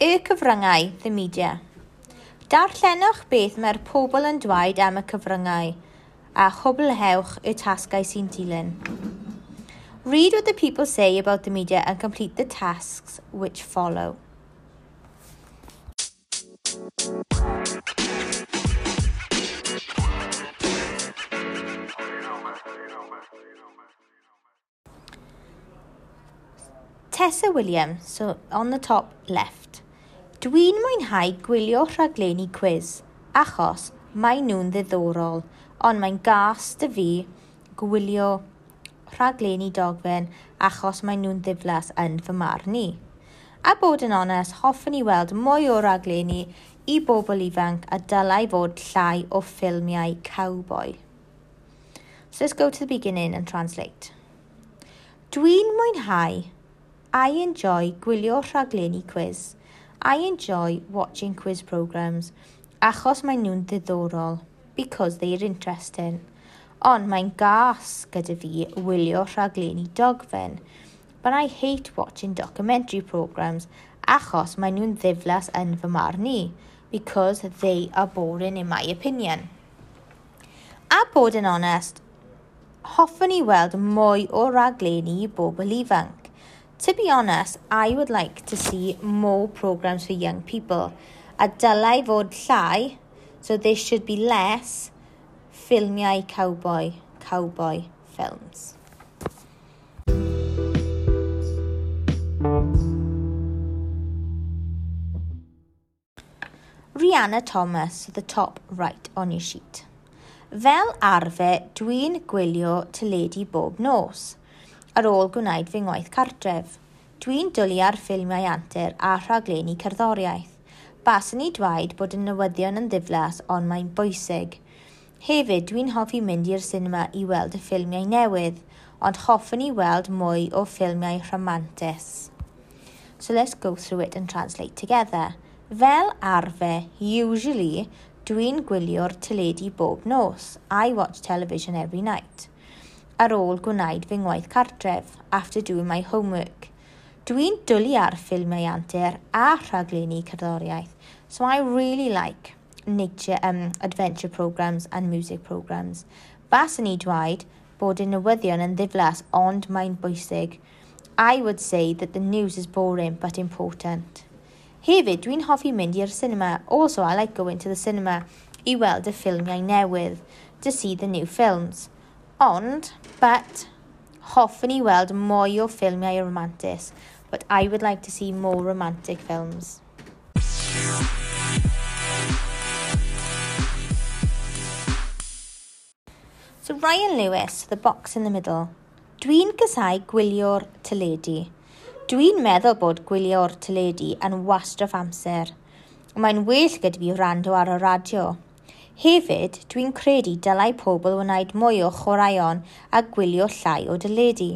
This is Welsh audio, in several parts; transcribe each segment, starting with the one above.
Y cyfryngau, the media. Darllenwch beth mae'r pobl yn dweud am y cyfryngau a chwblhewch y tasgau sy'n dilyn. Read what the people say about the media and complete the tasks which follow. Tessa Williams, so on the top left. Dwi'n mwynhau gwylio rhaglenni quiz, achos mae nhw'n ddiddorol, ond mae'n gas dy fi gwylio rhaglenni dogfen achos mae nhw'n ddiflas yn fy marn i. A bod yn onest, hoffwn i weld mwy o raglenni i bobl ifanc a dylai fod llai o ffilmiau cowboy. So let's go to the beginning and translate. Dwi'n mwynhau I enjoy gwylio rhaglenni quiz. I enjoy watching quiz programmes achos mae nhw'n ddiddorol because they're interesting. Ond mae'n gas gyda fi wylio rhaglenni dogfen. But I hate watching documentary programmes achos mae nhw'n ddiflas yn fy marn i because they are boring in my opinion. A bod yn onest, hoffwn i weld mwy o raglenni i bobl ifanc. To be honest, I would like to see more programs for young people. A dylai fod llai, so there should be less ffilmiau cowboy, cowboy films. Rihanna Thomas, the top right on your sheet. Fel arfer, dwi'n gwylio tyledu bob nos ar ôl gwneud fy ngwaith cartref. Dwi'n dwlu ar ffilmiau antur a rhaglenni cerddoriaeth. Baswn ei dweud bod y newyddion yn ddiflas ond mae'n bwysig. Hefyd, dwi'n hoffi mynd i'r sinema i weld y ffilmiau newydd, ond hoffwn i weld mwy o ffilmiau rhamantus. So let's go through it and translate together. Fel arfer, usually, dwi'n gwylio'r teledu bob nos. I watch television every night ar ôl gwneud fy ngwaith cartref, after doing my homework. Dwi'n dwlu ar ffilmiau antur a rhaglenni cerddoriaeth, so I really like nature um, adventure programs and music programs. Fas yn ei dweud bod y newyddion yn ddiflas ond mae'n bwysig. I would say that the news is boring but important. Hefyd, dwi'n hoffi mynd i'r cinema. Also, I like going to the cinema i weld y ffilmiau newydd, to see the new films. Ond, but, hoffwn i weld mwy o ffilmiau romantis, but I would like to see more romantic films. So Ryan Lewis, The Box in the Middle. Dwi'n gysau gwylio'r tyledu. Dwi'n meddwl bod gwylio'r tyledu yn wastraff amser. Mae'n well gyda fi rando ar y radio. Hefyd, dwi'n credu dylai pobl wneud mwy o chwaraeon a gwylio llai o dyledu.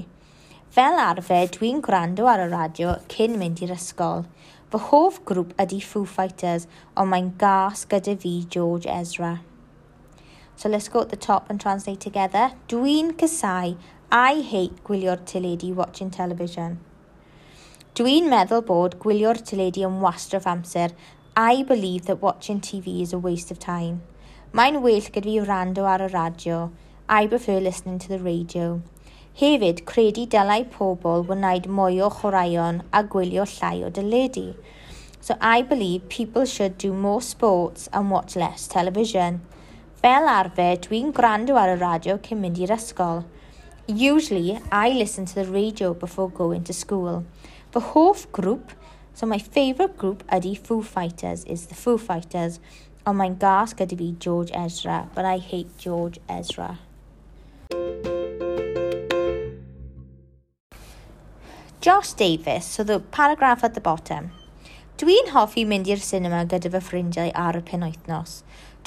Fel arfer, dwi'n gwrando ar y radio cyn mynd i'r ysgol. Fy hoff grŵp ydy Foo Fighters, ond mae'n gas gyda fi George Ezra. So let's go at the top and translate together. Dwi'n casau, I hate gwylio'r teledu watching television. Dwi'n meddwl bod gwylio'r teledu yn wastraff amser. I believe that watching TV is a waste of time. Mae'n well gyda fi rando ar y radio. I prefer listening to the radio. Hefyd, credu dylai pobl wneud mwy o chwaraeon a gwylio llai o dyledu. So I believe people should do more sports and watch less television. Fel arfer, dwi'n gwrando ar y radio cyn mynd i'r ysgol. Usually, I listen to the radio before going to school. Fy hoff grŵp, so my favourite group ydy Foo Fighters, is the Foo Fighters. Oh mae'n gas gyda fi George Ezra, but I hate George Ezra. Josh Davis, so the paragraph at the bottom. Dwi'n hoffi mynd i'r cinema gyda fy ffrindiau ar y penwythnos.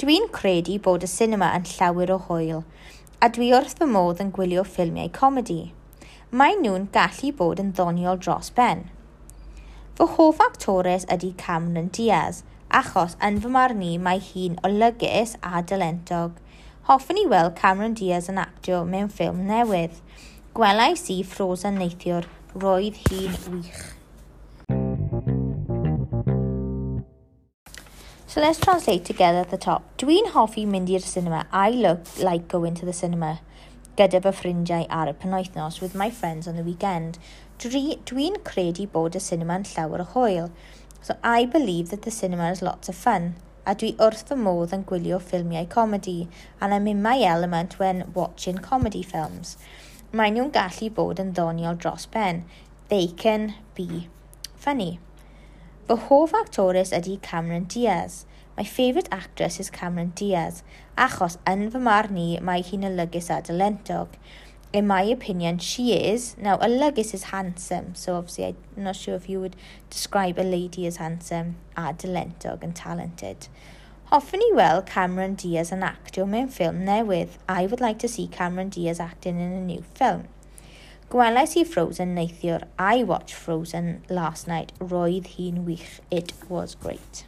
Dwi'n credu bod y cinema yn llawer o hwyl, a dwi wrth fy modd yn gwylio ffilmiau comedi. Mae nhw'n gallu bod yn ddoniol dros ben. Fy hoff actores ydy Cameron Diaz, achos yn fy marn i mae hi'n olygus a dylentog. Hoffwn i weld Cameron Diaz yn actio mewn ffilm newydd. Gwelais i Frozen neithiwr, roedd hi'n wych. So let's translate together at the top. Dwi'n hoffi mynd i'r cinema. I look like going to the cinema. Gyda fy ffrindiau ar y penwythnos with my friends on the weekend. Dwi'n dwi credu bod y cinema yn llawer o hwyl. So I believe that the cinema is lots of fun. A dwi wrth fy modd yn gwylio ffilmiau comedi, and I'm in my element when watching comedy films. Mae nhw'n gallu bod yn ddoniol dros ben. They can be funny. Fy hoff actores ydy Cameron Diaz. My favourite actress is Cameron Diaz, achos yn fy marn i mae hi'n olygus a dylentog in my opinion, she is. Now, a Lugis is handsome, so obviously I'm not sure if you would describe a lady as handsome uh, a dylentog and talented. Hoffwn i weld Cameron Diaz yn actio mewn ffilm newydd. I would like to see Cameron Diaz acting in a new film. Gwelais i Frozen neithiwr. I watched Frozen last night. Roedd hi'n wych. It was great.